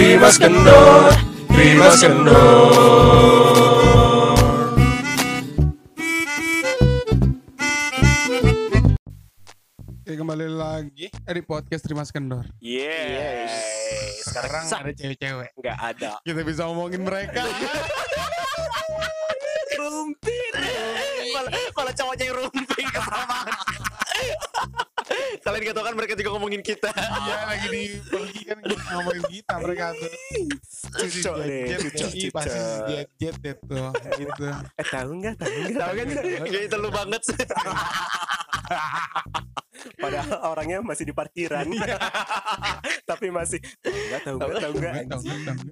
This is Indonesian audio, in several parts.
Trimas Kendor, Trimas Kendor. Oke kembali lagi di podcast Terima Kendor. Yes. Sekarang Sa- ada cewek-cewek. nggak ada. Kita bisa ngomongin mereka. Rumpin. Malah cowoknya yang rumpin kesel banget. Kalian gak tau kan mereka juga ngomongin kita. Iya lagi di pergi kan kita ngomongin kita mereka tuh. Cucok deh, Jet, cucok, jet, pasti jet jet itu gitu. Eh tahu nggak? Tahu nggak? Tahu kan? Gak itu lu banget sih. Padahal orangnya masih di parkiran. Tapi masih nggak tahu nggak tahu.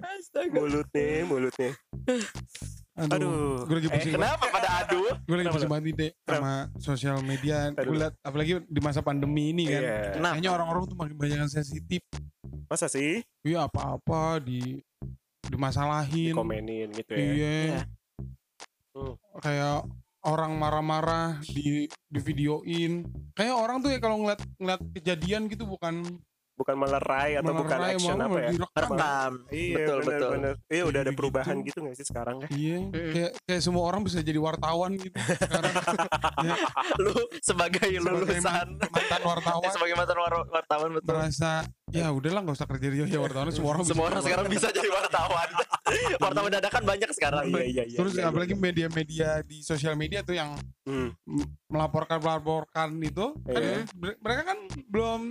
Astaga. Mulutnya, mulutnya. Aduh. Gue lagi Eh, pusing banget. kenapa pada aduh? Gue lagi pusing banget nih deh sama sosial media. Gue liat apalagi di masa pandemi ini kan. Iya. Kenapa? Kayaknya orang-orang tuh makin banyak yang sensitif. Masa sih Iya apa-apa di dimasalahin. komenin gitu ya? Iya. Iya. Hmm. Kayak orang marah-marah di di videoin. Kayak orang tuh ya kalau ngeliat ngeliat kejadian gitu bukan Bukan melerai atau bukan melerai, action malah apa ya? Rekam. Iya betul bener, betul. bener. Iya udah ada Gitu-gitu. perubahan gitu nggak sih sekarang kan? Iya, kayak kayak semua orang bisa jadi wartawan gitu sekarang. ya, Lu sebagai lulusan mantan wartawan eh, sebagai mantan war- wartawan betul. merasa ya udahlah nggak usah kerja dia ya wartawan semua orang Semua bisa orang sekarang bisa jadi wartawan. wartawan dadakan banyak sekarang. Iya iya iya. Terus iya, apalagi iya. media-media di sosial media tuh yang Hmm. melaporkan melaporkan itu kan Iya. mere- mereka kan belum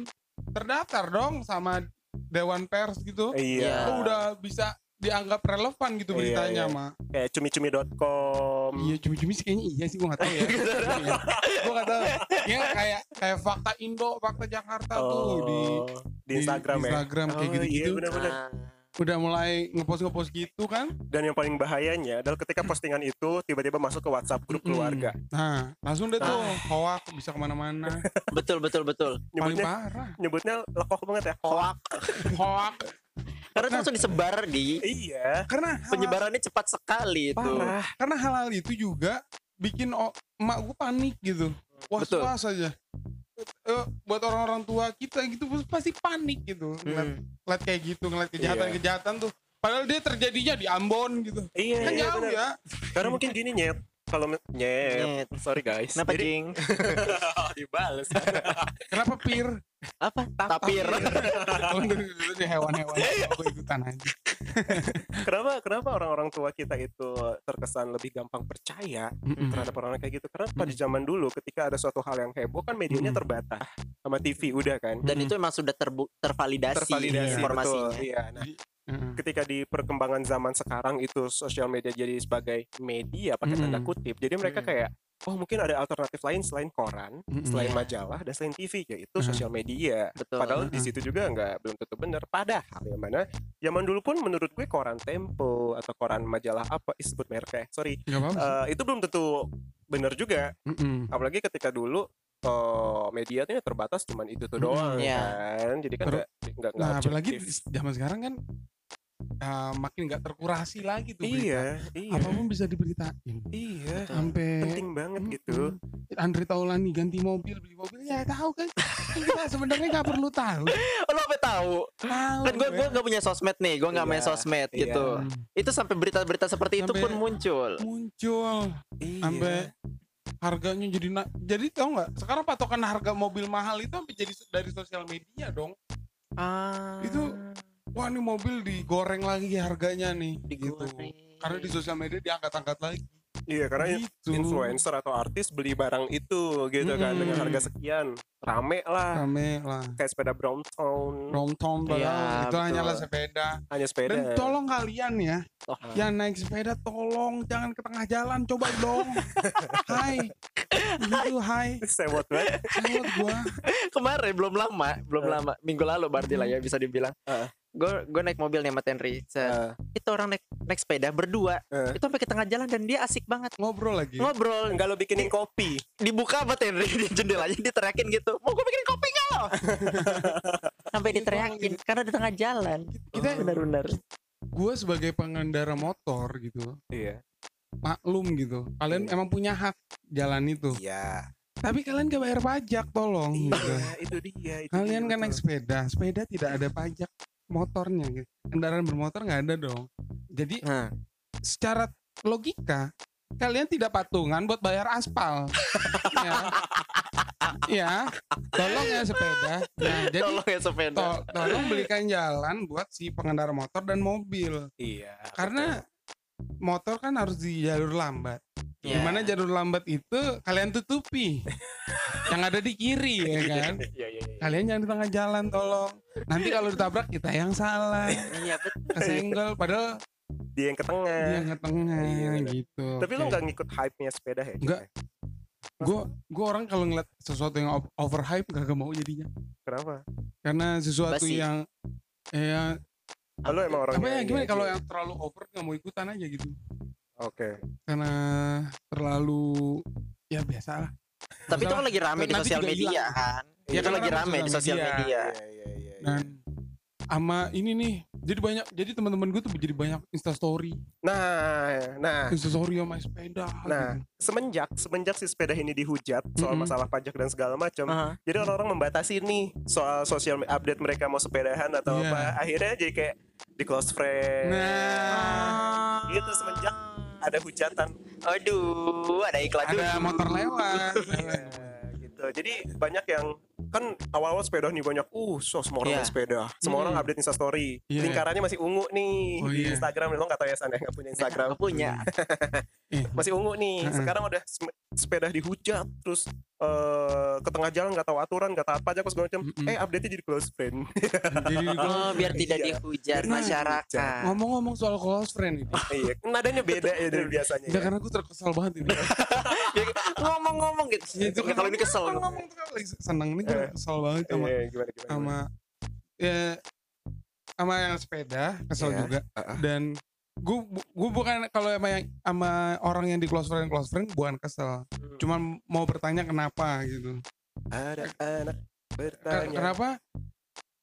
terdaftar dong sama dewan pers gitu. Iya. Kok udah bisa dianggap relevan gitu Iya, beritanya iya. mah. Kayak cumi-cumi.com. Iya cumi-cumi sih kayaknya iya sih gue gak tahu ya. gue gak tahu. Ya kayak kayak fakta Indo, fakta Jakarta tuh di Oh, di Instagram di ya. Instagram kayak Oh, gitu-gitu. Iya benar-benar. Nah, Udah mulai ngepost-ngepost gitu kan. Dan yang paling bahayanya adalah ketika postingan itu tiba-tiba masuk ke WhatsApp grup Mm-mm. keluarga. Nah, langsung deh tuh hoak bisa ke mana-mana. betul betul betul. Paling Nyebutnya parah. nyebutnya lekoh banget ya. Hoak. Hoak. Karena itu langsung disebar di Iya. Karena penyebarannya cepat sekali itu. Parah. karena hal-hal itu juga bikin emak gue panik gitu. Betul. Was-was aja. Eh, buat orang-orang tua kita gitu pasti panik gitu. Ngeliat, Hmm. ngeliat kayak gitu, ngeliat kejahatan-kejahatan tuh. Padahal dia terjadinya di Ambon gitu. Iya, Kan iya jauh benar. ya. Karena mungkin gini nyet. Kalau nyet. Nyet. Sorry guys. Kenapa Jadi- jing? dibales. Kenapa pir? Apa? Tapir. Dulu di hewan-hewan gue ikutan aja. kenapa kenapa orang-orang tua kita itu terkesan lebih gampang percaya Mm-mm. terhadap orang kayak gitu? Karena pada zaman dulu ketika ada suatu hal yang heboh kan medianya Mm. terbatas sama TV udah kan. Dan itu emang sudah terbu- tervalidasi, Tervalidasi informasinya. betul. Iya. Nah, Ketika di perkembangan zaman sekarang itu sosial media jadi sebagai media pakai tanda Mm-mm. kutip. Jadi mereka Mm. kayak oh mungkin ada alternatif lain selain koran, Mm-mm. selain Iya. majalah dan selain TV yaitu Mm. sosial media. Betul. Padahal di situ juga nggak belum tentu benar. Padahal yang mana zaman dulu pun menurut gue koran Tempo atau koran majalah apa ih, sebut merek ya. Sorry. Eh, itu belum tentu benar juga. Mm-mm. Apalagi ketika dulu eh medianya terbatas cuman itu tuh doang Iya. kan. Jadi kan Terus- nggak nggak nggak Nah, apalagi objektif. zaman sekarang kan uh, makin nggak terkurasi lagi tuh berita. Iya, iya. Apa pun bisa diberitain. Iya. Sampai Penting banget gitu. Mm-mm. Andre Taulani ganti mobil beli mobil ya tahu kan Kan kita sebenarnya nggak perlu tahu Oh, lo apa tahu? tahu Kan gue gue. gue gak punya sosmed nih, gue nggak main Iya, sosmed iya. gitu. Hmm, Itu sampai berita-berita seperti itu Sampai- pun muncul. muncul Iya. sampai harganya jadi na- jadi tau nggak sekarang patokan harga mobil mahal itu sampai jadi dari sosial media dong Ah. Itu wah ini mobil digoreng lagi harganya nih gitu digoreng. karena di sosial media diangkat-angkat lagi Iya, karena gitu influencer atau artis beli barang itu gitu kan dengan harga sekian. Rame lah. rame lah Kayak sepeda Brompton, Brompton padahal Iya, itu betul. hanyalah sepeda hanya sepeda. dan tolong kalian ya Oh, yang naik sepeda tolong jangan ke tengah jalan coba dong hai gitu hai Sewot banget. sewot gua kemarin belum lama, belum Eh. lama, minggu lalu berarti lah ya bisa dibilang. Eh. Gue gue naik mobil nih sama Tenry. Set. Eh, Itu orang naik naik sepeda berdua. Eh. Itu sampai ke tengah jalan dan dia asik banget ngobrol lagi ngobrol. Enggak lo bikinin kopi. Dibuka sama Tenry di jendelanya diteriakin gitu. Mau gue bikin kopi nggak lo? sampai diteriakin karena di tengah jalan. kita Benar-benar. gue sebagai pengendara motor gitu Iya. maklum gitu kalian Iya. emang punya hak jalan itu Iya. tapi kalian gak bayar pajak tolong gitu. Iya, itu dia. Itu kalian dia, kan naik sepeda sepeda tidak ada pajak motornya gitu. kendaraan bermotor nggak ada dong jadi Nah, secara logika kalian tidak patungan buat bayar aspal ya ya tolong ya sepeda nah jadi tolong ya sepeda. to- tolong belikan jalan buat si pengendara motor dan mobil Iya. karena motor kan harus di jalur lambat Ya. Di mana jalur lambat itu kalian tutupi yang ada di kiri ya kan. Iya iya iya. Kalian jangan di tengah jalan tolong. Nanti kalau ditabrak kita yang salah, Iya betul. kesenggol. Padahal Dia yang ke tengah. dia yang ke tengah Iya, bener. gitu. Tapi lo nggak ngikut hype-nya sepeda ya? Nggak. Gue gue orang kalau ngeliat sesuatu yang o- overhype gak mau jadinya. Kenapa? Karena sesuatu Basi. yang ya Lo emang orang apa ya gimana kalau yang terlalu over nggak mau ikutan aja gitu. Oke. Karena terlalu ya biasa lah. Tapi itu kan lagi rame di sosial media kan. Iya, Itu kan lagi rame di sosial media. Iya iya iya. iya. Dan sama ini nih, jadi banyak, jadi teman-teman gue tuh jadi banyak instastory, Nah, nah, instastory sama sepeda. Nah, gitu. semenjak semenjak si sepeda ini dihujat soal Mm-mm. masalah pajak dan segala macam, Aha. jadi orang-orang membatasi nih soal sosial update mereka mau sepedahan atau Iya. apa. Akhirnya jadi kayak di close friend. Nah, Gitu semenjak ada hujatan. Aduh, ada iklan dulu. ada motor lewat. Iya, gitu. Jadi banyak yang kan awal-awal sepeda nih banyak, uh, so semua orang Iya. main sepeda, semua Hmm. orang update Insta story, Iya. lingkarannya masih ungu nih Oh, di iya. Instagram, lo nggak tahu ya San ya nggak punya Instagram, Nggak punya. Eh, masih ungu nih. Sekarang udah sepeda dihujat, terus eh, ke tengah jalan nggak tahu aturan, nggak tahu apa aja, segala macam. Mm-mm. Eh update-nya jadi close friend. jadi Oh, biar tidak Iya. dihujat Nah, masyarakat. ngomong-ngomong soal close friend ini, iya, nadanya beda ya dari biasanya. Ya. karena gue terkesal banget ini. Ngomong-ngomong gitu. Ya, Kalau ini kesel. ngomong tuh kan lagi seneng nih gue kesel banget sama Iya, gimana gimana. gimana. sama ya sama yang sepeda kesel Iya. juga dan gue gue bukan kalau sama yang sama orang yang di close friend close friend bukan kesel Hmm. cuman mau bertanya kenapa gitu ada anak bertanya. kenapa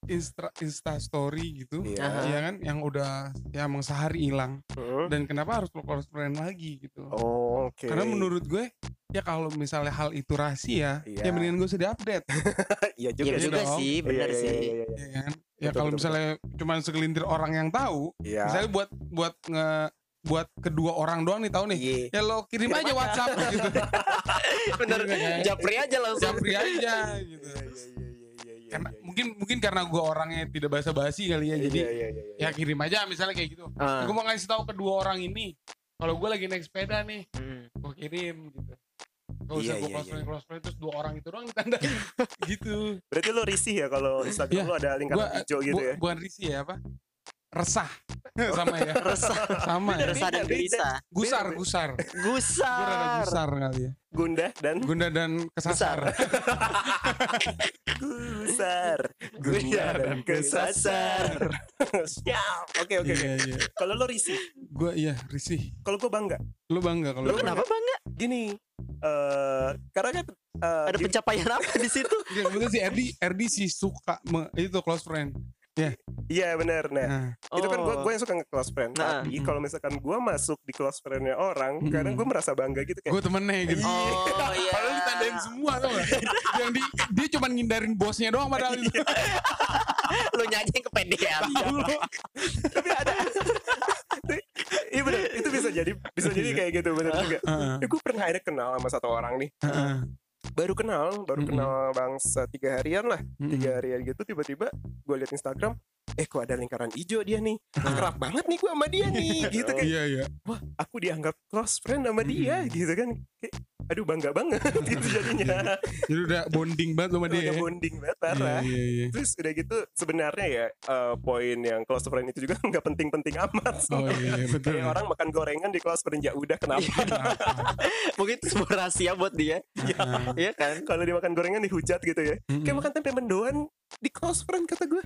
insta insta story gitu Iya. Aha. ya kan yang udah ya emang sehari hilang Hmm. dan kenapa harus close friend lagi gitu Oh, Oke. karena menurut gue ya kalau misalnya hal itu rahasia Iya. ya mendingan gue sudah update iya juga Iya sih. juga dong. sih, benar Iya, iya, sih. iya, iya, iya. ya kan ya kalau betul, misalnya cuman segelintir orang yang tahu Iya. misalnya buat buat nge buat kedua orang doang nih tahu nih Iya. ya lo kirim, Kirim aja aja. WhatsApp gitu Bener. Iya, kan? Japri aja langsung. Japri aja gitu Iya, iya, iya, iya, iya, iya, karena iya. mungkin mungkin karena gue orangnya tidak basa-basi kali ya jadi Iya, iya, iya, iya. ya kirim aja misalnya kayak gitu Ah. gue mau ngasih tahu kedua orang ini kalau gue lagi naik sepeda nih Hmm. gue kirim gitu Gak Iya, usah gue iya, close iya. friend close friend terus dua orang itu doang ditandain gitu Berarti lo risih ya kalau Instagram Iya. lo ada lingkaran Gua- hijau gitu bu- ya? bukan risih ya apa resah sama ya Resah, sama ya resah dan gelisah. gusar gusar rada Gusar. gusar kali ya Gunda dan gunda dan kesasar gusar. Gunda dan kesasar. Siap. Oke, oke, oke. iya iya Kalau lo risih, gue iya risih kalau gue bangga. lu bangga kalau Lu gua- Kenapa bangga? Gini, eh karena kan eh, Ada pencapaian apa di situ? Iya, kebetulan si Erdi Erdi sih suka me- itu close friend Iya benar. Nah, nah itu kan gue Oh. gue yang suka nge-close friend. Nah. Tapi kalau misalkan gue masuk di close friendnya orang, Mm. kadang gue merasa bangga gitu kayak. gue temennya gitu Oh iya. Padahal ditandain semua tau gak? Yang di, dia cuma ngindarin bosnya doang padahal itu. Lu nyanyi yang kepedean. Tapi ada. Iya benar. Itu bisa jadi bisa jadi kayak gitu benar juga. Heeh. Eh, gue pernah ada kenal sama satu orang nih. Heeh. Baru kenal, baru Mm-mm. kenal bangsa tiga harian lah. Mm-mm. Tiga harian gitu tiba-tiba gue liat Instagram. Eh kok ada lingkaran hijau dia nih. Kerap banget nih gue sama dia nih. Gitu kan. Iya iya. wah aku dianggap close friend sama dia Mm. gitu kan kayak aduh bangga banget gitu jadinya Jadi udah bonding banget sama dia. udah ya. bonding banget Iya parah iya iya. terus udah gitu sebenarnya ya eh, poin yang close friend itu juga nggak penting-penting amat Oh iya iya, betul. kayak orang makan gorengan di close friend ya udah kenapa Mungkin itu sebuah rahasia buat dia. Iya kan? kalau dimakan gorengan dihujat gitu ya kayak makan tempe mendoan di close friend kata gue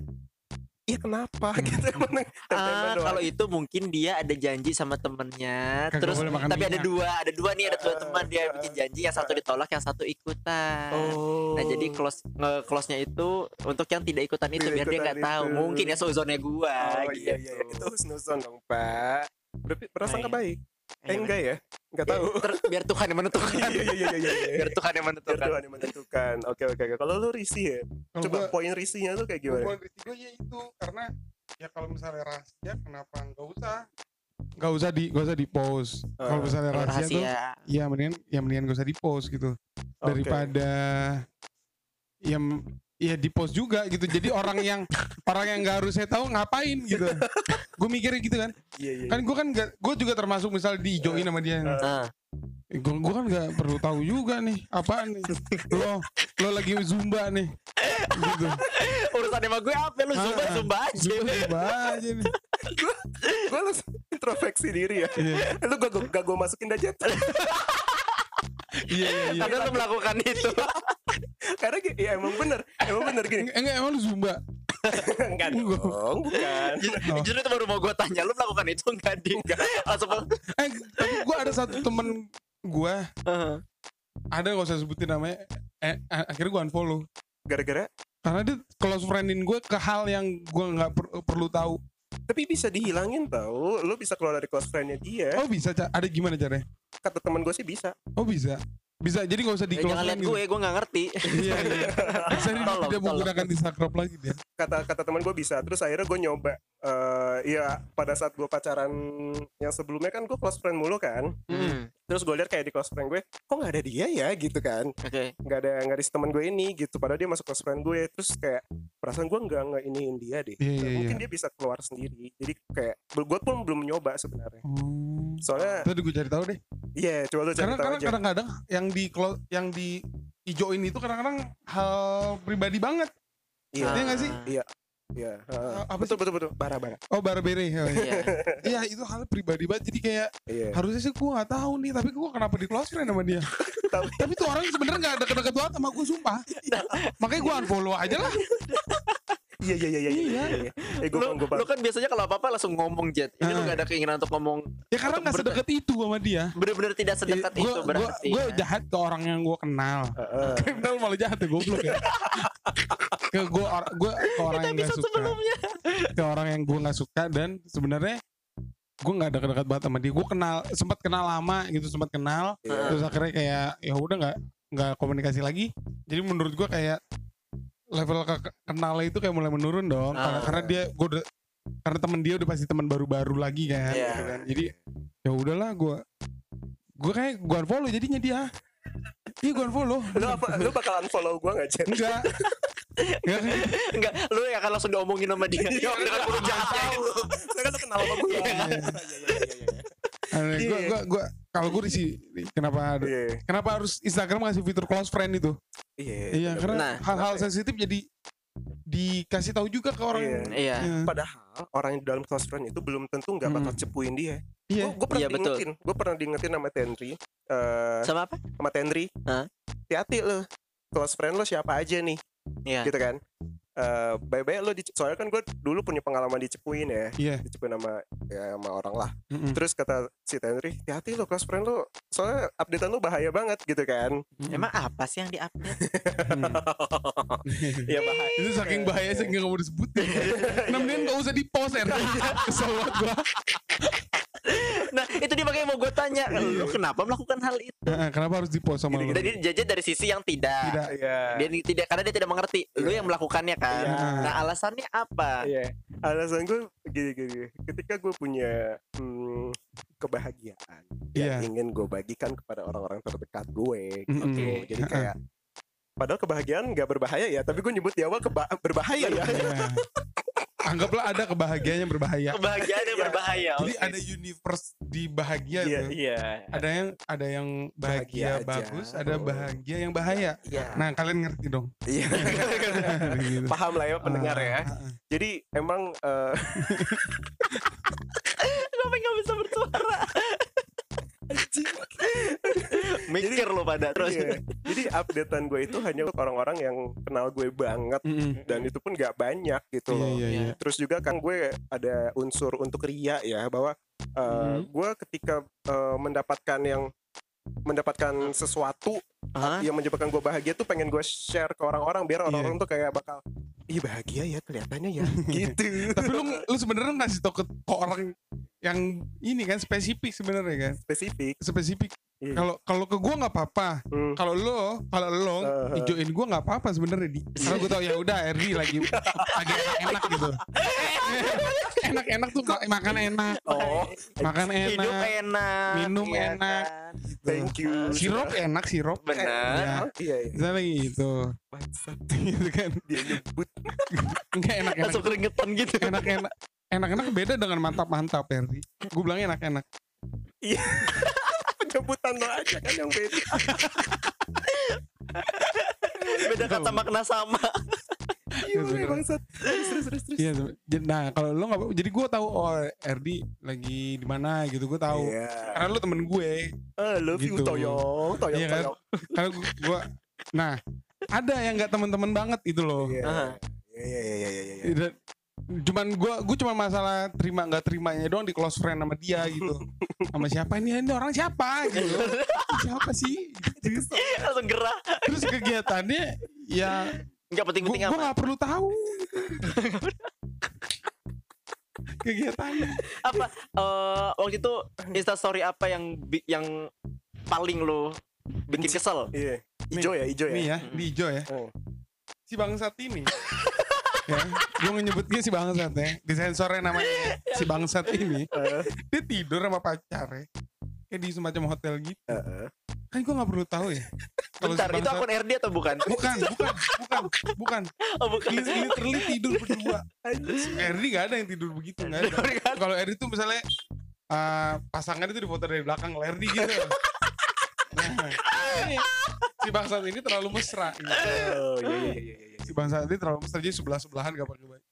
iya kenapa gitu emang tempe Ah, kalau itu mungkin dia ada janji sama temennya, Kagak terus tapi ada minyak. dua, ada dua nih, ada dua teman dia bikin janji, yang satu ditolak, yang satu ikutan. oh Nah jadi close nge close-nya itu untuk yang tidak ikutan itu Tidak biar dia nggak tahu. Mungkin ya suzonnya gua oh, gitu. iya, iya. itu husnuzon dong pak Berarti prasangka Iya. baik eh enggak ya enggak tahu ter- biar Tuhan yang menentukan. iya iya iya iya iya biar Tuhan yang Biar menentukan. Tuhan yang menentukan. Oke oke oke. Kalau lu risih ya, Kalau coba gua- poin risihnya tuh kayak gimana? Poin risiko ya itu karena ya kalau misalnya rahasia kenapa nggak usah nggak usah di nggak usah di post kalau Eh, misalnya Kalau rahasia, tuh rahasia. ya mendingan ya mendingan gak usah di post gitu daripada ya m- ya di post juga gitu jadi orang yang orang yang nggak harus saya tahu ngapain gitu gue mikirnya gitu kan Iya iya. kan gue kan gue juga termasuk misal diijoin sama dia Ah. gue gue kan nggak perlu tahu juga nih apaan nih lo lo lagi zumba nih gitu Urusan sama gue apa lu zumba Ah. zumba aja. zumba zumba aja nih gue langsung introspeksi diri ya. Iya. Lu gak gue masukin aja. Iya iya iya Karena lu melakukan itu. Karena gi- ya emang bener. Emang bener gini. enggak enggak, emang lu zumba Enggak dong, bukan. Oh. Justru itu baru mau gue tanya lu melakukan itu enggak di langsung eh tapi gue ada satu temen gue Heeh. ada gak usah sebutin namanya eh, eh, akhirnya gue unfollow Gara-gara karena dia close friendin gue ke hal yang gue nggak per- perlu tahu tapi bisa dihilangin tau Lu bisa keluar dari close friendnya dia. Oh bisa Ca? ada gimana caranya Kata teman gue sih bisa. Oh bisa. Bisa jadi gak usah di Eh, close jangan lihat friend gitu. gue, gue gak ngerti. iya iya. Bisa dia Tolong, tidak menggunakan Instagram lagi dia Kata kata teman gue bisa. Terus akhirnya gue nyoba eh ya pada saat gue pacaran yang sebelumnya kan gue close friend mulu kan. Hmm. terus gue lihat kayak di close friend gue kok nggak ada dia ya? Gitu kan. Nggak ada nggak ada si teman gue ini gitu. Padahal dia masuk close friend gue. Terus kayak perasaan gue nggak nggak iniin dia deh. Iya, iya, mungkin iya. dia bisa keluar sendiri. Jadi kayak gue pun belum nyoba sebenarnya. Oh. soalnya tadi gue cari tahu deh. Iya coba lu cari karena tahu karena aja. kadang-kadang yang di close yang di ijoin itu kadang-kadang hal pribadi banget iya. Iya nggak sih? iya. Iya. Heeh. apa betul betul betul. Bara bara oh barbere oh, iya. Iya. iya itu hal pribadi banget. Jadi kayak iya. harusnya sih gue gak tahu nih tapi gue kenapa di close friend sama dia? Tapi- tapi tuh orang sebenarnya gak ada deket banget sama gue sumpah. Makanya gue unfollow aja lah iya iya iya iya iya iya eh gue Lu, lu kan biasanya kalau apa-apa langsung ngomong Jet. Ini lu Ah. gak ada keinginan untuk ngomong ya karena gak sedekat itu sama dia bener-bener tidak sedekat itu berarti. gue ya. jahat ke orang yang gue kenal Heeh. kenal malah jahat ya goblok ya ke gue gue ke orang yang gak Episode suka sebelumnya. ke orang yang gue nggak suka dan sebenarnya gue nggak ada dekat banget sama dia gue kenal sempat kenal lama gitu sempat kenal Iya. terus akhirnya kayak ya udah nggak nggak komunikasi lagi jadi menurut gue kayak level ke kenalnya itu kayak mulai menurun dong karena Ah. karena dia gue udah karena temen dia udah pasti teman baru-baru lagi kan, Iya. gitu kan. jadi ya udahlah gue gue kayak gue unfollow jadinya dia iya gue unfollow lu apa lu bakalan follow gue nggak Jen enggak Enggak, Enggak, lu yang akan langsung diomongin sama dia. Iya, dengan mulut jahatnya itu. Saya kan lu kenal sama gue Iya. Iya, iya, iya, iya, iya. gue gue kalau gue sih kenapa Iya, kenapa harus Instagram ngasih fitur close friend itu iya, iya karena Nah, hal-hal sensitif jadi dikasih tahu juga ke orang Iya. Iya. Iya. Padahal orang yang di dalam close friend itu belum tentu nggak bakal Hmm. cepuin dia. iya Gue pernah Iya, diingetin, gue pernah diingetin sama Tenri, eh Sama apa? sama Tenri, Hah? hati-hati lo, close friend lo siapa aja nih, Iya. gitu kan? Eh baik-baik lo, di, soalnya kan gue dulu punya pengalaman dicepuin ya, iya dicepuin sama ya sama orang lah. Mm-mm. Terus kata si Tenri, hati-hati lo close friend lo, soalnya updatean lo bahaya banget gitu kan? Emang apa sih yang diupdate? Hmm. Iya bahaya. itu saking bahaya sih nggak mau disebutin nah mendingan nggak usah di post ya kesel banget dia makanya mau gue tanya, lu kenapa melakukan hal itu? Nah, kenapa harus di post sama lu Jadi jajan dari sisi yang tidak. tidak Iya. Dia tidak karena dia tidak mengerti. Lu yang melakukannya kan. Iya. Nah, alasannya apa? Iya. Alasan gue gini, gini. Ketika gue punya hmm, kebahagiaan Iya. yang ingin gue bagikan kepada orang-orang terdekat gue. Gitu. Mm-mm. Jadi Ha-ha. kayak padahal kebahagiaan nggak berbahaya ya, tapi gue nyebut di awal keba- berbahaya ya. Anggaplah ada kebahagiaan yang berbahaya Kebahagiaan yang Iya. berbahaya. jadi oke. ada universe di bahagia Iya, tuh iya. ada yang ada yang bahagia, Bahagia aja. bagus ada Oh. bahagia yang bahaya Iya. nah kalian ngerti dong Iya. Gitu. Paham lah ya pendengar ya. Ah, ah, ah. Jadi emang eh, Kenapa nggak bisa bersuara? Mikir lo pada terus. iya. jadi updatean gue itu hanya untuk orang-orang yang kenal gue banget Mm-mm. dan itu pun nggak banyak gitu Iya, loh. iya, iya. Terus juga kan gue ada unsur untuk ria ya bahwa uh, Mhm. gue ketika uh, mendapatkan yang mendapatkan sesuatu Hah? yang menyebabkan gue bahagia tuh pengen gue share ke orang-orang biar Iya. orang-orang tuh kayak bakal ih bahagia ya kelihatannya ya gitu Tapi lu lu sebenarnya ngasih tau ke, ke orang yang ini kan spesifik sebenarnya kan. spesifik Spesifik. Iya. Kalau kalau ke gua nggak apa-apa. Hmm. Kalau lo, kalau lo Uh-huh. ijoin gua nggak apa-apa sebenarnya di. Karena gua tau ya udah Erdi lagi lagi enak gitu. Enak-enak tuh ma- makan enak, Oh, makan Hidup enak, enak. minum iya enak. kan? thank you. Sirup enak sirup. Benar. Ya. Iya, iya. Misalnya gitu. Bangsat. gitu kan. Dia nyebut. Enggak enak-enak. Langsung keringetan gitu. Enak-enak. Enak-enak beda dengan mantap-mantap Erdi. Gue bilang enak-enak. Penyebutan lo aja kan yang beda. Beda kata makna sama. Gimana bangsat? Terus terus. Iya, nah kalau lo nggak, jadi gue tahu oh Erdi lagi di mana gitu, gue tahu. Iya. Karena lo temen gue, love you Gitu. Toyong, Toyong, Iya kan? Toyong. karena gue, nah ada yang nggak temen-temen banget itu loh. Iya. Iya iya iya iya iya. Dan cuman gue, gue cuma masalah terima nggak terimanya doang di close friend sama dia gitu. sama siapa ini? Ini orang siapa gitu? siapa sih? Gitu. Langsung gerah. Terus kegiatannya ya Enggak gue penting-penting gue apa. nggak perlu tahu. kegiatannya. Apa eh, waktu itu Insta story apa yang yang paling lo bikin kesel? Iya. Ijo ya, ijo Nih ya. ya, di hijau ya. Hmm. Si bangsat ini. ya, gue menyebutnya si bangsat ya. Di sensornya namanya si bangsat ini. Dia tidur sama pacarnya. Kayak di semacam hotel gitu. eh, eh. Kan gue gak perlu tahu ya. Kalau si Bentar, itu bangsat- akun RD atau bukan? Bukan, bukan, bukan, bukan. Oh, bukan. Lit- Literally tidur berdua. Erdi gak ada yang tidur begitu, gak ada. Kalau Erdi tuh misalnya eh, pasangan itu difoto dari belakang kalau Erdi gitu. Nah, ini, si bangsat ini terlalu mesra. gitu. Oh iya iya iya iya. Si bangsat ini terlalu mesra jadi sebelah sebelahan gak pakai baju.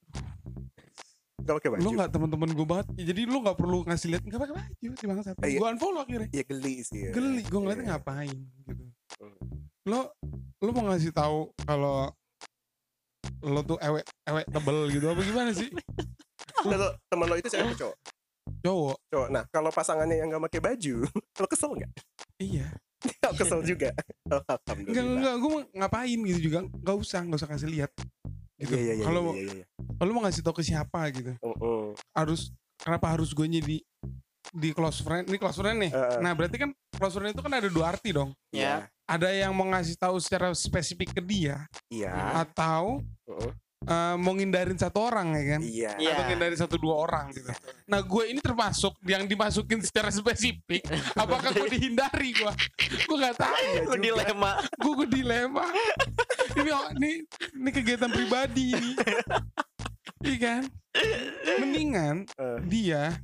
Gak pakai baju. Lu gak temen-temen gue banget, ya, jadi lu gak perlu ngasih lihat gak pakai baju si bangsat. Iya. Gue unfollow akhirnya. Iya geli sih. ya. Geli, gue ngeliatnya Iya. ngapain gitu. Hmm. Lo, lo mau ngasih tahu kalau lo tuh ewek ewek tebel gitu apa gimana sih? Kalau teman lo itu siapa cowok? Cowok, Cowok. Nah kalau pasangannya yang gak pakai baju, lo kesel nggak? iya. Kesel juga. Oh, Enggak, Alhamdulillah. enggak, gue ngapain gitu juga. Gak usah, gak usah kasih lihat. Gitu. Iya iya iya. Kalau iya, iya, iya. kalau mau ngasih tau ke siapa gitu. Oh, oh. Harus kenapa harus gue di di close friend? Ini close friend nih. Heeh. Nah, berarti kan close friend itu kan ada dua arti dong. Ya. Ada yang mau ngasih tahu secara spesifik ke dia Iya. atau Heeh. Eh, mau ngindarin satu orang ya kan? Iya. Iya. Atau ngindarin satu dua orang gitu. Nah, gue ini termasuk yang dimasukin secara spesifik. Apakah gue dihindari gue? Gue gak tahu. Lu dilema. gue gue dilema ini oh, ini ini kegiatan pribadi ini iya kan mendingan Eh, dia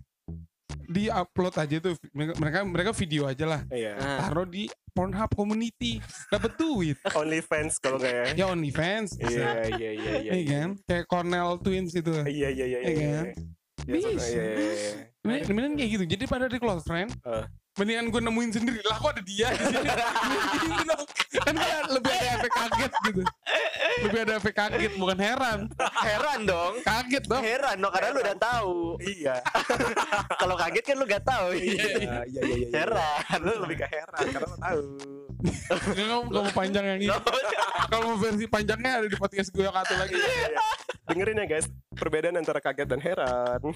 di upload aja tuh mereka mereka video aja lah Iya. Nah, taruh di Pornhub community dapat duit Only fans kalau nggak ya. ya OnlyFans bisa Iya iya iya iya. iya kan kayak Cornell Twins itu Iya iya iya Iya iya. kan? Iya, Bisa. iya, iya, iya. Kayak gitu jadi pada di close friend Eh. Mendingan gue nemuin sendiri lah kok ada dia di sini Gitu dong. kan kan lebih ada efek kaget gitu lebih ada efek kaget bukan heran heran dong. kaget dong Heran dong karena lu udah tahu. Iya. Kalau kaget kan lu gak tahu. Iya iya iya iya. Heran. Lu lebih ke heran karena lo tahu. Nggak mau, mau panjang yang ini. Kalau mau versi panjangnya ada di podcast gue yang satu lagi. Dengerin ya guys, perbedaan antara kaget dan heran.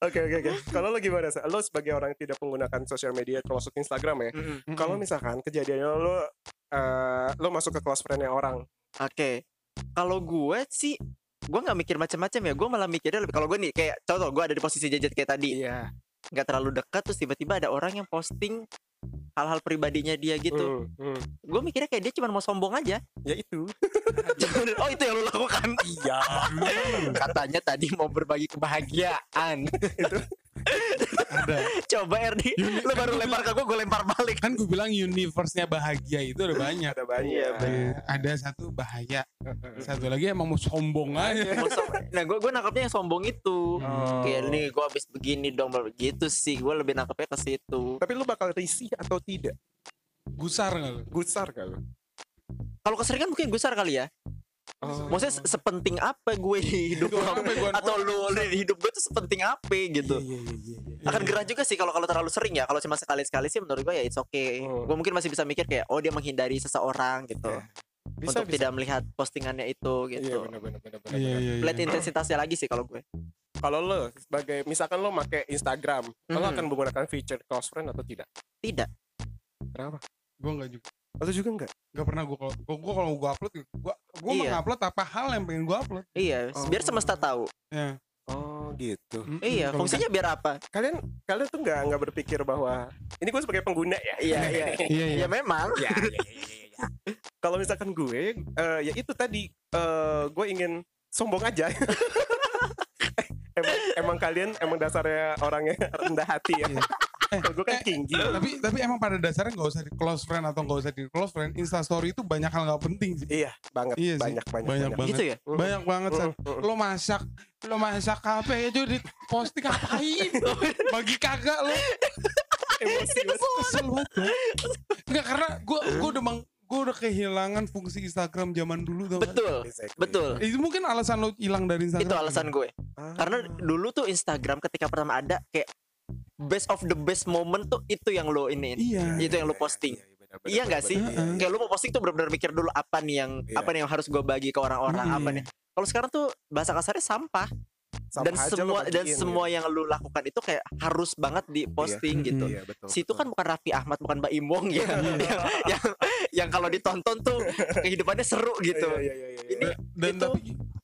Oke oke oke. Kalau lo gimana? Lo sebagai orang yang tidak menggunakan sosial media termasuk Instagram ya. Mm-mm. Kalau misalkan kejadiannya lo eh, lo masuk ke close friend-nya orang. Oke. Kalau gue sih gue nggak mikir macam-macam ya gue malah mikirnya lebih kalau gue nih kayak contoh gue ada di posisi jajet kayak tadi Iya. nggak terlalu dekat terus tiba-tiba ada orang yang posting hal-hal pribadinya dia gitu Hmm, hmm. gue mikirnya kayak dia cuma mau sombong aja Ya itu. oh itu yang lu lakukan Iya. katanya tadi mau berbagi kebahagiaan Ada. coba Erdi lu kan baru lempar ke gue gue lempar balik Kan gue bilang universe-nya bahagia itu ada banyak. Ada banyak. Nah, ada satu bahaya. Satu lagi emang mau sombong aja. Nah gue gue nangkapnya yang sombong itu Oh. kayak nih gue abis begini dong gitu sih gue lebih nangkapnya ke situ Tapi lo bakal risih atau tidak? Gusar nggak lu? Gusar gak kalau keseringan mungkin gusar kali ya Oh. maksudnya se- sepenting apa gue di hidup lo gua- atau lu di hidup gue tuh sepenting apa gitu Iya iya iya iya. akan gerah juga sih kalau kalau terlalu sering ya kalau cuma sekali sekali sih menurut gue ya it's okay Hmm. gue mungkin masih bisa mikir kayak oh dia menghindari seseorang gitu Iya. Bisa untuk tidak melihat postingannya itu Iya gitu benar benar benar benar. Iya, iya, lihat iya. intensitasnya lagi sih kalau gue Kalau lo sebagai misalkan lo pakai Instagram, lo Mhm. akan menggunakan feature close friend atau tidak? tidak Kenapa? Gue nggak juga. Atau juga enggak? Gak pernah gue kalau gue gue kalau gue upload, gue gue Iya. mengupload apa hal yang pengen gue upload. Iya, Oh. biar semesta tahu. Ya. Oh gitu. Mm-mm, Iya, kalau fungsinya biar apa? Kalian kalian tuh nggak nggak berpikir bahwa ini gue sebagai pengguna ya. Iya, iya. Iya iya. Ya memang. ya, ya, ya, ya, ya, ya. Kalau misalkan gue, eh, ya itu tadi, eh, gue ingin sombong aja. emang, emang kalian emang dasarnya orangnya rendah hati ya. Eh, gue kan tinggi. tapi tapi emang pada dasarnya nggak usah di close friend atau nggak usah di close friend. Insta story itu banyak hal nggak penting sih. Iya, banget, Iya sih, banyak, banyak, banyak banget. Gitu ya? Banyak banget San. Mm, mm. Lo masak, lo masak apa itu di posting ngapain? Bagi kagak lo. Emosi banget. Kesel banget. Enggak karena gue gue udah mang gue udah kehilangan fungsi Instagram zaman dulu tau gak? Betul. Exactly. Betul. Itu mungkin alasan lo hilang dari Instagram. Itu alasan gue. Ah. Karena dulu tuh Instagram ketika pertama ada kayak best of the best moment tuh itu yang lo ini. Iya. Itu yang lo posting. Iya nggak sih? benar. Kayak lo mau posting tuh benar-benar mikir dulu apa nih yang Iya. apa nih yang harus gue bagi ke orang-orang Iya. apa nih. Kalau sekarang tuh bahasa kasarnya sampah dan semua dan semua yang lu lakukan itu kayak harus banget di posting gitu. Iya, betul. Situ kan bukan Raffi Ahmad, bukan Mbak Imong ya, yang, yang yang kalau ditonton tuh kehidupannya seru gitu. Iya, iya, iya, iya. Ini Dan itu tapi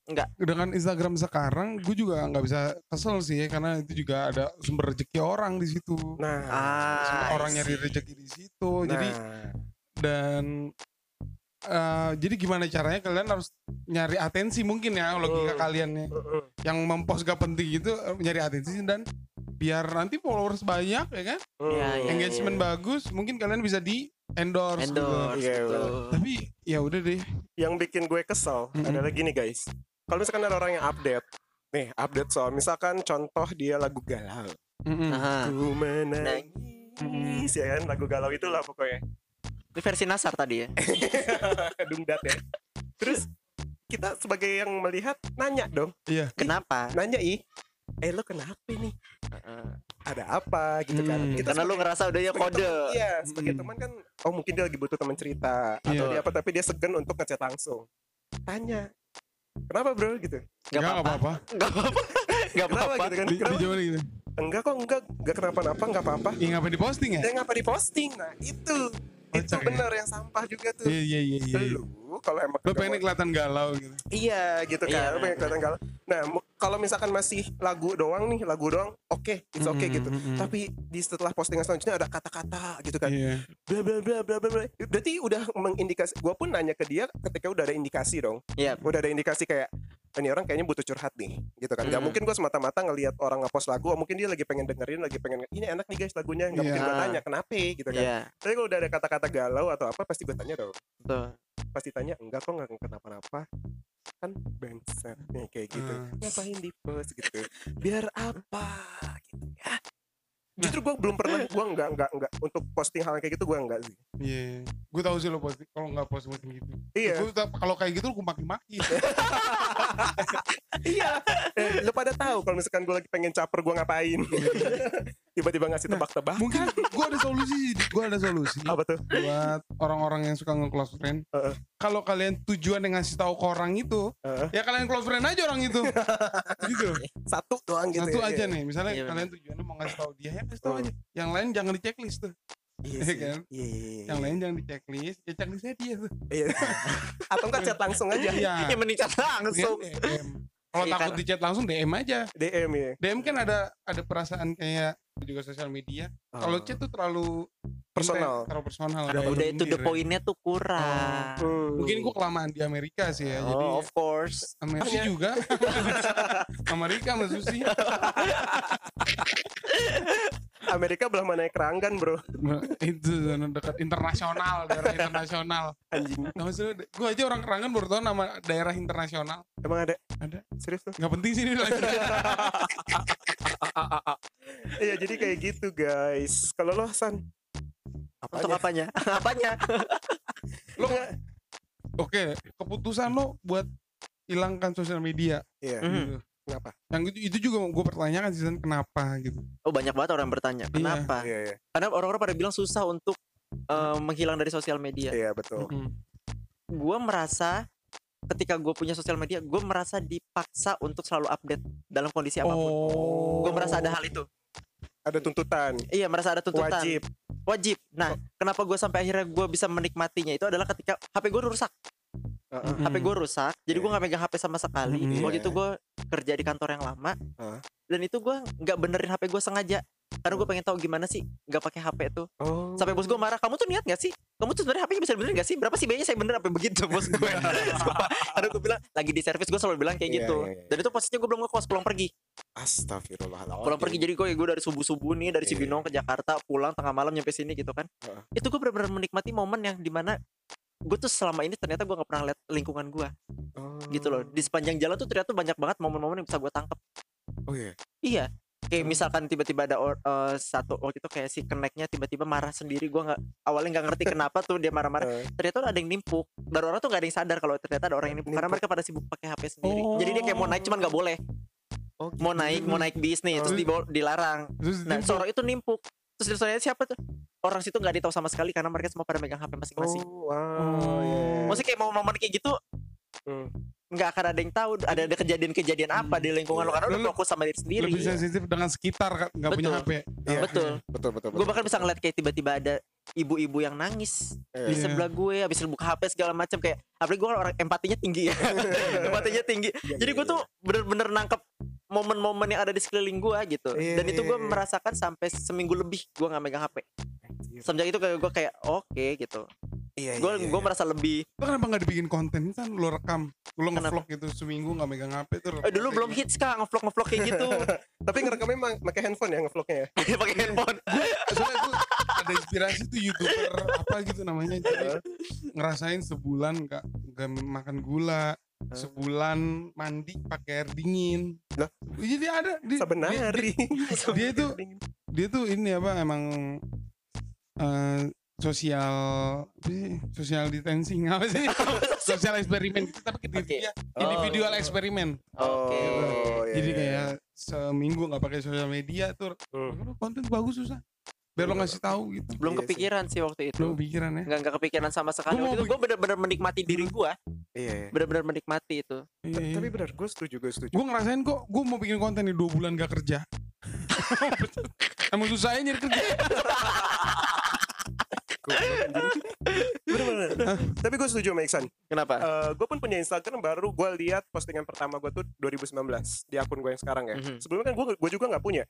enggak. dengan Instagram sekarang gue juga nggak bisa kesel sih ya karena itu juga ada sumber rezeki orang di situ. Nah, Ah, orang nyari rezeki di situ. Jadi nah, dan eh, jadi gimana caranya kalian harus nyari atensi mungkin ya logika Hmm. kalian ya. uh-uh. Yang mempost gak penting itu eh, nyari atensi dan biar nanti followers banyak ya kan, Iya, iya. engagement bagus, mungkin kalian bisa di endorse. gitu. Endorse. Iya, gitu. Tapi ya udah deh. yang bikin gue kesel Mm-mm. adalah gini guys. Kalau misalkan ada orang yang update, nih update soal misalkan contoh dia lagu galau, Mm-mm. Aha. ku menangis ya kan lagu galau itulah pokoknya Ini versi Nasar tadi ya. dungdat ya. Terus kita sebagai yang melihat nanya dong, Iya. Kenapa? nanya ih, eh lo kenapa nih? Ada apa gitu kan? Hmm. Kita Karena lu sebagai- ngerasa udah ya sebagai kode. teman- Iya, sebagai Mm. teman kan, oh mungkin dia lagi butuh teman cerita atau Iya. dia apa, tapi dia segan untuk ngechat langsung. Tanya, kenapa bro gitu? Gak Enggak apa-apa. apa-apa. Gak apa-apa. Gak Kenapa apa-apa. gitu kan? Di, Kenapa? dijawab gitu. Enggak kok, enggak, enggak kenapa-napa, enggak apa-apa. Ya ngapa di posting ya? Dia ngapa di posting? Nah itu, itu Kocak ya. benar yang sampah juga tuh. Iya iya iya iya. Lu kalau emang Lo kagak pengen kelihatan galau gitu. Iya gitu kan, Iya, lu pengen kelihatan galau. Nah kalau misalkan masih lagu doang nih, lagu doang, oke, it's okay gitu. Tapi di setelah postingan selanjutnya ada kata-kata gitu kan. Iya. Bla bla bla bla bla bla. Berarti udah mengindikasi. Gua pun nanya ke dia ketika udah ada indikasi dong. Iya. Udah ada indikasi kayak ini orang kayaknya butuh curhat nih, gitu kan. Gak Mm. mungkin gua semata-mata ngelihat orang ngepost lagu, oh, mungkin dia lagi pengen dengerin, lagi pengen ini enak nih guys lagunya. Gak mungkin gua Iya. tanya kenapa gitu kan. Iya. Tapi kalau udah ada kata-kata galau atau apa pasti gue tanya dong. Betul. Pasti tanya enggak kok nggak kenapa-napa. Kan bangsat nih kayak gitu. Ah. Ngapain di post gitu? Biar apa gitu ya. Justru gue belum pernah gue enggak enggak enggak untuk posting hal kayak gitu gue enggak sih. Iya. Gue tahu sih lo posting kalau nggak post posting gitu. Iya. Gue kalau kayak gitu gue maki-maki. iya. Eh, lu pada tahu kalau misalkan gue lagi pengen caper gue ngapain. Tiba-tiba ngasih tebak-tebak. Mungkin gue ada solusi, gue ada solusi Apa tuh? buat orang-orang yang suka nge-close friend. Heeh. Kalau kalian tujuan yang ngasih tahu ke orang itu, Heeh. ya kalian close friend aja orang itu. gitu. Satu doang gitu. Satu ya. aja nih, misalnya Iya, kalian tujuannya mau ngasih tahu dia, ya kasih tahu Hmm. aja. Yang lain jangan di checklist tuh. Iya Iya sih. kan? Iya, iya, iya, Yang iya. lain jangan di checklist, ya checklistnya dia tuh. Iya. Atau enggak chat langsung aja. Iya. Ya meningkat langsung. Dia DM. Kalau Iya, takut di chat langsung DM aja. DM ya. DM kan ada ada perasaan kayak juga sosial media. Kalau chat tuh terlalu Personal. intens, terlalu personal. Udah, terlalu udah itu the ya. pointnya tuh kurang. Hmm. Mungkin gua kelamaan di Amerika sih ya. Jadi Oh, of course. Amerika Hanya- juga. Amerika sama Susi. Amerika belah mana keranggan bro itu zona dekat internasional, daerah internasional. Anjing Nah, maksudnya gue aja orang Kerangan baru tahu nama daerah internasional. Emang ada? Ada. Serius tuh? Nggak penting sih ini lanjut. Iya jadi kayak gitu guys Kalau lo Hasan Untuk apanya? apanya? Lo Oke, keputusan lo buat hilangkan sosial media. Iya Mhm. gitu. Kenapa? Yang itu, itu juga gue pertanyakan sih San, kenapa gitu. Oh banyak banget orang bertanya. Kenapa? Iya iya Karena orang-orang pada bilang susah untuk eh, menghilang dari sosial media. Iya betul Mm-mm. Gue merasa ketika gue punya sosial media, gue merasa dipaksa untuk selalu update dalam kondisi apa pun. Oh. Gue merasa ada hal itu. Ada tuntutan Iya, merasa ada tuntutan. Wajib wajib. Nah, kenapa gue sampai akhirnya gue bisa menikmatinya itu adalah ketika HP gue rusak. Heeh. Hmm. HP gue rusak, jadi gue nggak megang HP sama sekali. Mm. Waktu Iya. itu gue kerja di kantor yang lama, Hah? dan itu gue nggak benerin HP gue sengaja, karena gue pengen tahu gimana sih nggak pakai HP tuh. Oh. Sampai bos gue marah, kamu tuh niat gak sih? Kamu tuh sebenarnya HP-nya bisa benerin gak sih? Berapa sih biayanya saya bener apa begitu bos gue? Karena gue bilang lagi di servis gue selalu bilang kayak Iya, gitu. iya, iya. Dan itu posisinya gue belum ngekos pulang pergi. Astagfirullahaladzim. Pulang pergi jadi gue gue dari subuh subuh nih dari Iya. Cibinong ke Jakarta pulang tengah malam nyampe sini gitu kan. Heeh. Itu gue benar-benar menikmati momen yang di mana gue tuh selama ini ternyata gue nggak pernah lihat lingkungan gue Oh. gitu loh di sepanjang jalan tuh ternyata banyak banget momen-momen yang bisa gue tangkap Oh iya. iya kayak misalkan tiba-tiba ada or- eh, satu waktu itu kayak si keneknya tiba-tiba marah sendiri gue nggak awalnya nggak ngerti kenapa tuh dia marah-marah Eh, ternyata ada yang nimpuk dan orang tuh gak ada yang sadar kalau ternyata ada orang yang nimpuk, karena Nimpuk. mereka pada sibuk pakai HP sendiri Oh. jadi dia kayak mau naik cuman nggak boleh Oh, gitu. mau naik mau naik bis nih terus Oh. dibawa- dilarang Terus nah seorang itu nimpuk terus dia siapa tuh orang situ nggak ditahu sama sekali karena mereka semua pada megang HP masing-masing Oh, wow. iya. maksudnya kayak mau momen kayak gitu Hmm. Nggak akan ada yang tahu ada ada kejadian-kejadian apa di lingkungan lo karena udah fokus sama diri sendiri lebih sensitif dengan sekitar nggak punya Betul. HP. Iya. betul Betul betul. gue bahkan bisa ngeliat kayak tiba-tiba ada ibu-ibu yang nangis Iya. di Iya. sebelah gue habis buka HP segala macam kayak apalagi gue kan orang empatinya tinggi ya empatinya tinggi Iya, jadi iya, gue tuh bener-bener nangkep momen-momen yang ada di sekeliling gue gitu Iya, dan itu iya, gue iya. merasakan sampai seminggu lebih gue nggak megang HP semenjak itu kayak gue kayak oke gitu Iya, gue iya, iya. gue merasa lebih Lu kenapa nggak dibikin konten kan lu rekam, lu Kenapa? ngevlog gitu seminggu nggak megang HP tuh. eh, dulu belum hits kak ngevlog ngevlog kayak gitu Tapi ngerekamnya emang pakai handphone ya ngevlognya ya. pakai handphone Soalnya gue ada inspirasi tuh youtuber apa gitu namanya. Jadi ngerasain sebulan nggak nggak makan gula, sebulan mandi pakai air dingin. Lah? Jadi ada di, Saben dia, hari. dia tuh dia tuh ini apa emang eh sosial apa sih? social distancing apa sih sosial eksperimen gitu tapi Oke. dia Oh. individual eksperimen Oh, Oke. iya, jadi iya. kayak seminggu nggak pakai sosial media tuh Hmm. "Lu konten bagus susah biar lo ngasih tahu gitu belum Iya kepikiran sih waktu itu lo pikiran ya nggak nggak kepikiran sama sekali Gua waktu itu gue bener-bener menikmati diri gue Iya. iya. bener-bener menikmati itu iya, iya. Tapi benar, gue setuju, gue setuju. gue ngerasain kok gue mau bikin konten nih dua bulan gak kerja emang susah aja nyari kerja Bener-bener. Tapi gue setuju sama Iksan. kenapa gue pun punya Instagram baru gue lihat postingan pertama gue tuh 2019 di akun gue yang sekarang ya. Mhm. Sebelumnya kan gue gue juga nggak punya.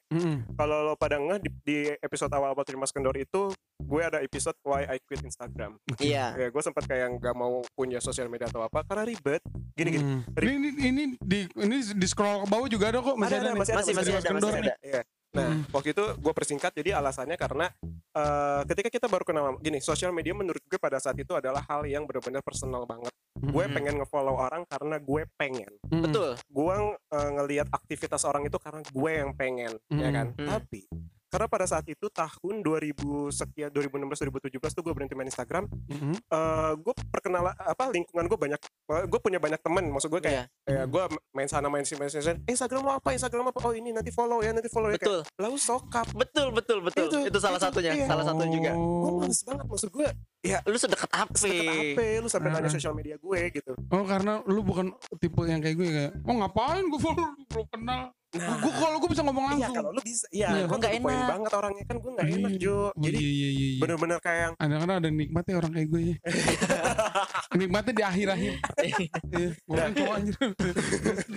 Kalau lo pada ngeh di, di episode awal-awal Terima Kendor itu gue ada episode Why I Quit Instagram. iya Ya gue sempat kayak nggak mau punya sosial media atau apa karena ribet. Gini-gini. Hmm. ini, ini ini di ini di scroll ke bawah juga ada kok masih Ada, ada, ada, nih. masih ada, masih masih Mas ada Kendor masih ada Iya. Nah, Hmm. waktu itu gue persingkat jadi alasannya karena eh, ketika kita baru kenal gini, sosial media menurut gue pada saat itu adalah hal yang benar-benar personal banget. Gue Hmm. pengen nge-follow orang karena gue pengen. Hmm. betul Gue eh, ngelihat aktivitas orang itu karena gue yang pengen, ya kan? Hmm. Tapi karena pada saat itu tahun 2000 sekian 2016 2017 tuh gue berhenti main Instagram. Mhm. eh gue perkenalan apa lingkungan gue banyak gue punya banyak temen. Maksud gue kayak Iya, kayak gue main sana main sini main sini eh, Instagram lo apa? Instagram apa? Oh ini nanti follow ya nanti follow ya. Betul. Lalu sokap. Betul betul betul. Itu, Itu- salah itu, satunya iya. salah satu juga. Gue males banget maksud gue ya lu sedekat apa sedekat apa lu sampai nanya Ah. sosial media gue gitu. Oh karena lu bukan tipe yang kayak gue kayak Oh ngapain gue follow lu? Belum kenal nah Gue kalau gue bisa ngomong iya langsung kalau lu bisa iya Iya. gue Nggak nggak poin enak. banget orangnya kan gue nggak Iya. enak Jo Oh, jadi iya, iya, iya, iya. bener-bener kayak yang Kadang-kadang ada nikmatnya orang kayak gue ya Nikmatnya di akhir-akhir Iya Gue kan cowok anjir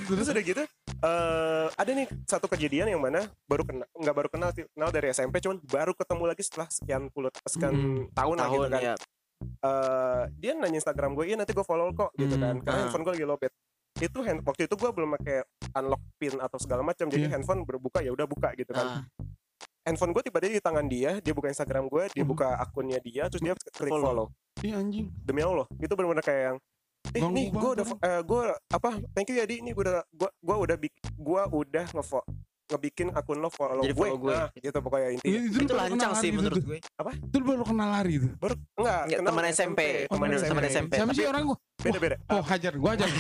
terus udah gitu eh ada nih satu kejadian yang mana baru kenal nggak baru kenal sih, kenal dari SMP cuman baru ketemu lagi setelah sekian puluh sekian Hmm. tahun, lah gitu tahun kan ya eh dia nanya Instagram gue, iya nanti gue follow kok gitu Hmm, kan. Karena ah. handphone gue lagi lowbat. Itu hand, waktu itu gue belum pakai unlock pin atau segala macam, jadi Iya. handphone berbuka ya udah buka gitu kan. Ah, Handphone gue tiba-tiba di tangan dia, dia buka Instagram gue, dia Hmm. buka akunnya dia, terus dia klik Follow. follow. Iya anjing Demi Allah, itu benar-benar kayak yang Eh, nih gue banget udah eh, gue apa thank you ya di ini gue udah gue gue udah bik gue udah ngefo ngebikin akun lo follow Jadi gue, follow gue. Nah, gitu pokoknya intinya Itu, lu itu baru lancang sih itu menurut tuh. gue Itu lu baru kenal hari itu baru enggak Nggak, kenal teman SMP, Oh, teman teman SMP, SMP. Siapa Tapi- sih orang gue beda beda Oh hajar gue ajar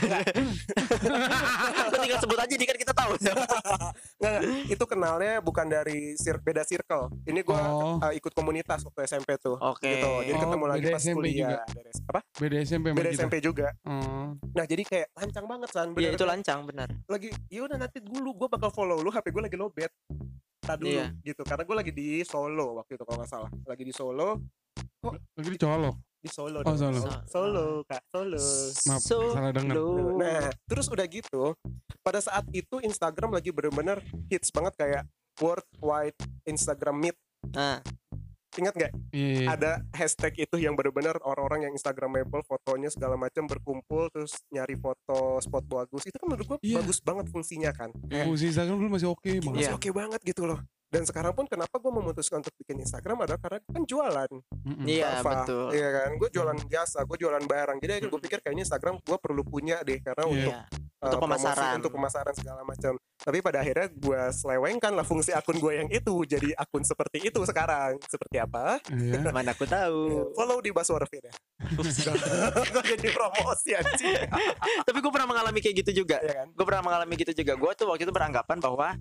Lu tinggal sebut aja di kan kita tahu Nggak, nggak. itu kenalnya bukan dari sir beda circle. Ini gue Oh. ikut komunitas waktu SMP tuh. Oke. Gitu. Jadi Oh, ketemu lagi beda pas SMP kuliah. Dari, apa? Beda SMP Beda kita. SMP juga. Oh. Nah jadi kayak lancang banget san. Iya itu lancang benar lagi. Ya udah nanti dulu gue bakal follow lu. HP gue lagi lowbat. cerita dulu Iya. gitu karena gue lagi di Solo waktu itu kalau nggak salah lagi di Solo Lagi dicolok. Di Solo Oh, dong. Solo. Solo kak Solo Maaf, So salah denger. low. Nah, terus udah gitu, pada saat itu Instagram lagi bener-bener hits banget kayak worldwide Instagram Meet. Nah, Ingat nggak? Iya, iya. Ada hashtag itu yang bener-bener orang-orang yang Instagramable fotonya segala macam berkumpul terus nyari foto spot bagus. Itu kan menurut gua Iya. bagus banget fungsinya kan. Kayak Fungsi Instagram dulu masih oke banget. masih Iya. oke banget gitu loh. Dan sekarang pun kenapa gue memutuskan untuk bikin Instagram adalah karena kan jualan. Iya Apa? betul. Iya kan, gue jualan jasa, gue jualan barang. Jadi gue pikir kayaknya Instagram gue perlu punya deh karena Iya. untuk Iya. uh, Untuk promosi, pemasaran. untuk pemasaran segala macam. Tapi pada akhirnya gue selewengkan lah fungsi akun gue yang itu jadi akun seperti itu sekarang. Seperti apa? Iya. Mana aku tahu. Follow di Baswar Fit ya. Gue jadi promosi anjing. Tapi gue pernah mengalami kayak gitu juga. ya kan? Gue pernah mengalami gitu juga. Gue tuh waktu itu beranggapan bahwa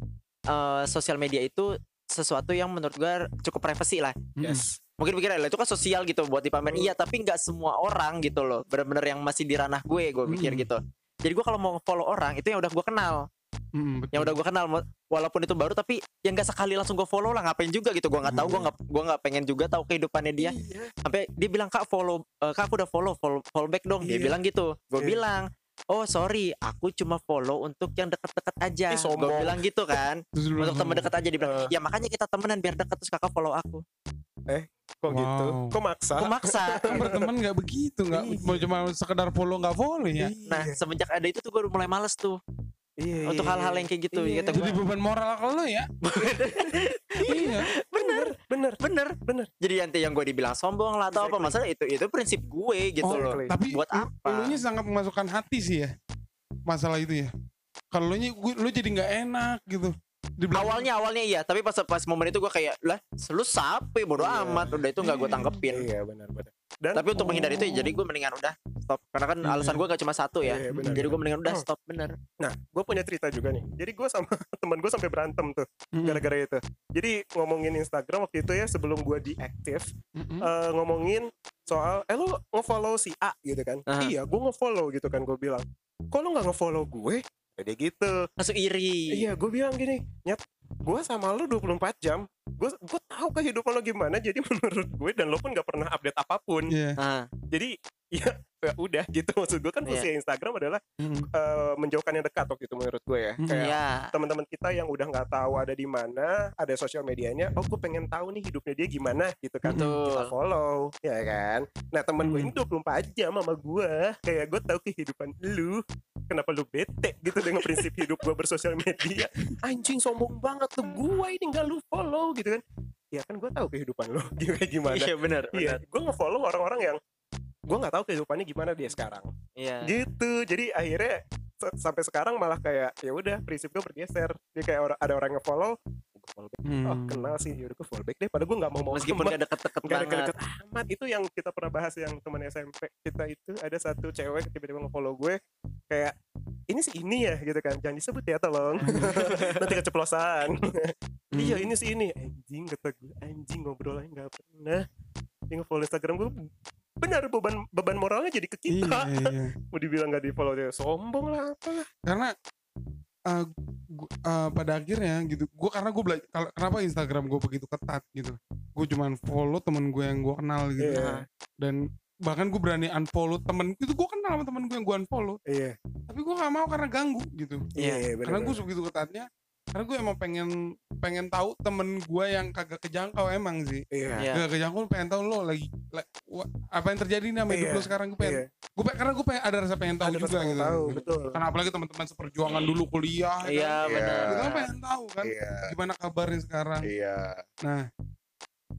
eh, sosial media itu sesuatu yang menurut gue cukup privacy lah. Yes. Mungkin pikir lah itu kan sosial gitu buat dipamer. Iya, tapi nggak semua orang gitu loh. Bener-bener yang masih di ranah gue, gue pikir Hmm. gitu. Jadi gue kalau mau follow orang itu yang udah gue kenal, betul. yang udah gue kenal, walaupun itu baru tapi yang nggak sekali langsung gue follow lah. Ngapain juga gitu? Gue nggak tahu, gue nggak gue nggak pengen juga tahu kehidupannya dia. Iya. Sampai dia bilang kak follow, eh, kak aku udah follow, follow, follow back dong. Dia Iya. bilang gitu. Gue Iya. bilang. Oh sorry, aku cuma follow untuk yang deket-deket aja. Gue bilang gitu kan. Terus lu untuk temen deket aja dia bilang. Eh. Ya makanya kita temenan biar deket terus kakak follow aku. Kok gitu? Wow. Kok maksa? Aku maksa. Kan berteman nggak begitu, nggak Iya. mau cuma sekedar follow nggak follow ya. Nah semenjak ada itu tuh gue udah mulai males tuh Iya, untuk iya, hal-hal iya. yang kayak gitu. Iya. Kata Jadi gue, beban moral ke lo ya. iya. Bener, bener. bener. Jadi nanti yang gue dibilang sombong lah atau apa Exactly. masalah itu itu prinsip gue gitu Oh, loh. Tapi Buat apa? Lu nya sangat memasukkan hati sih ya. Masalah itu ya. Kalau lu nya lu jadi nggak enak gitu. Dibilang- Awalnya awalnya iya, tapi pas pas momen itu gue kayak lah, lu sapi bodo Iya. amat, udah itu nggak gue tanggepin. Iya, benar, benar. Dan Tapi untuk menghindari itu ya, jadi gue mendingan udah stop karena kan Iya. alasan gue gak cuma satu ya. Iya, benar, jadi gue mendingan udah Oh. stop bener. Nah, gue punya cerita juga nih. Jadi gue sama teman gue sampai berantem tuh Mm-mm. gara-gara itu. Jadi ngomongin Instagram waktu itu ya sebelum gue diaktif, Mm-mm. eh, ngomongin soal, eh lu ngefollow si A gitu kan? Aha. Iya, gue ngefollow gitu kan. Gue bilang, kok lu nggak ngefollow gue? Kayak gitu. Langsung iri. Iya, gue bilang gini, nyet, gue sama lu 24 jam. Gue gue tahu kehidupan lo gimana. Jadi menurut gue dan lo pun nggak pernah update apa pun. Iya. Nah, Jadi ya, ya udah gitu maksud gue kan Iya. fungsi Instagram adalah Mm-mm. eh, menjauhkan yang dekat waktu itu menurut gue ya. Mm. Kayak iya. teman-teman kita yang udah nggak tahu ada di mana, ada sosial medianya, oh gue pengen tahu nih hidupnya dia gimana gitu kan. Betul. Kita follow, ya kan. Nah teman gue ini Hmm. 24 jam sama gue, kayak gue tahu kehidupan lu. Kenapa lu bete gitu dengan prinsip hidup gue bersosial media? Anjing sombong banget tuh gue ini nggak lu follow gitu kan? Ya kan gue tahu kehidupan lu kayak gimana. Iya bener, Iya, gue nge-follow orang-orang yang gue nggak tahu kehidupannya gimana dia sekarang. Iya. gitu. Jadi akhirnya s- sampai sekarang malah kayak ya udah prinsip gue bergeser. Dia kayak orang ada orang yang follow gue back oh Hmm. kenal sih. Yaudah gue follow back deh. Padahal gue nggak mau mau Meskipun gak deket-deket Gak banget. deket amat. Itu yang kita pernah bahas yang teman SMP kita itu ada satu cewek tiba-tiba nge-follow gue kayak ini sih ini ya gitu kan. Jangan disebut ya tolong. Nanti keceplosan. Iya ini sih ini. Anjing kata gue. Anjing ngobrol aja nggak pernah. Dia nge-follow Instagram gue benar beban beban moralnya jadi ke Iya, kita iya. mau dibilang gak di follow dia sombong lah apa Karena eh, gu- eh, pada akhirnya gitu, gue karena gue belajar kenapa Instagram gue begitu ketat gitu. Gue cuman follow temen gue yang gue kenal gitu. Iya. Dan bahkan gue berani unfollow temen itu gue kenal sama temen gue yang gue unfollow. iya Tapi gue nggak mau karena ganggu gitu. iya karena gue begitu ketatnya karena gue emang pengen pengen tahu temen gue yang kagak kejangkau emang sih. Iya. Iya. kagak kejangkau pengen tahu lo lagi la- wa- apa yang terjadi nih sama hidup Iya, lo sekarang gue pengen iya. gue pengen karena gue pengen ada rasa pengen tahu ada juga gitu. tahu betul. Karena apalagi teman-teman seperjuangan dulu kuliah ya Iya kan? bener. kita kan pengen tahu kan. Iya. Gimana kabarnya sekarang. Iya. Nah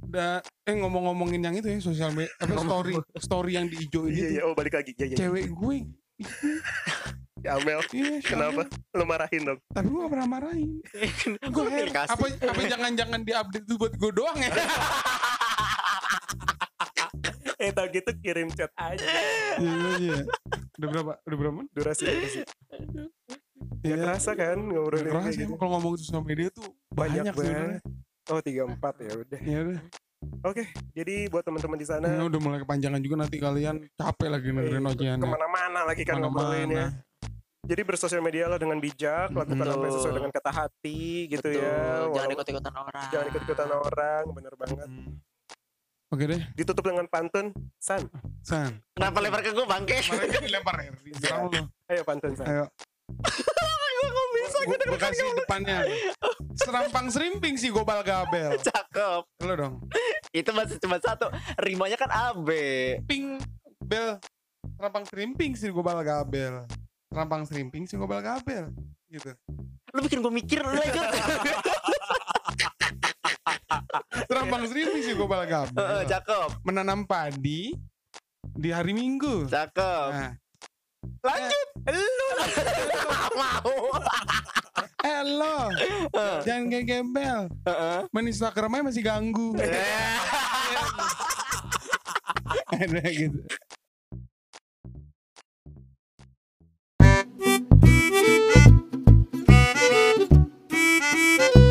da, eh ngomong-ngomongin yang itu ya sosial media apa story story yang diijoin iya itu iya. Oh balik lagi. Iya iya. Cewek gue Ya, Amel iya kenapa lo marahin dong tapi gue gak pernah marahin gue apa apa jangan-jangan di update itu buat gue doang ya eh tau gitu kirim chat aja Iya iya. Udah berapa? Udah berapa? menit? durasi durasi ya Iya. kerasa kan ngobrolin Kerasa kayak gitu kalau ngomong sosial media tuh banyak banyak, banget oh tiga empat ya udah Ya udah. oke jadi buat teman-teman di sana Ini udah mulai kepanjangan juga nanti kalian capek lagi dengerin eh, ocehan. ke mana-mana lagi kan Ke mana-mana. ngobrolinnya Jadi bersosial media lah dengan bijak, lakukan apa yang sesuai Betul. dengan kata hati gitu Betul, ya. Jangan Walau- ikut-ikutan orang. jangan ikut-ikutan orang, bener banget. Hmm. Oke deh, Ditutup dengan pantun, San. San. Kenapa lempar ke gue bangke? Kemarin kan dilempar ya. Lu. Ayo pantun, San. Ayo. Gue bisa Gue kasih depannya. Serampang serimping sih gobal gabel. Cakep. Lo dong. Itu masih cuma satu. Rimanya kan AB. Ping bel. Serampang serimping sih gobal gabel. Serampang serimping sih gobal gabel. Gitu. Lu bikin gue mikir lu lanjut. Serampang serimping sih gobal Heeh, gabel. Cakep. Menanam padi di hari Minggu. Cakep. Nah, Lanjut. Lu mau. eh lo, jangan kayak gembel. Main Instagram aja masih ganggu. Eh. Ada gitu. Thank you.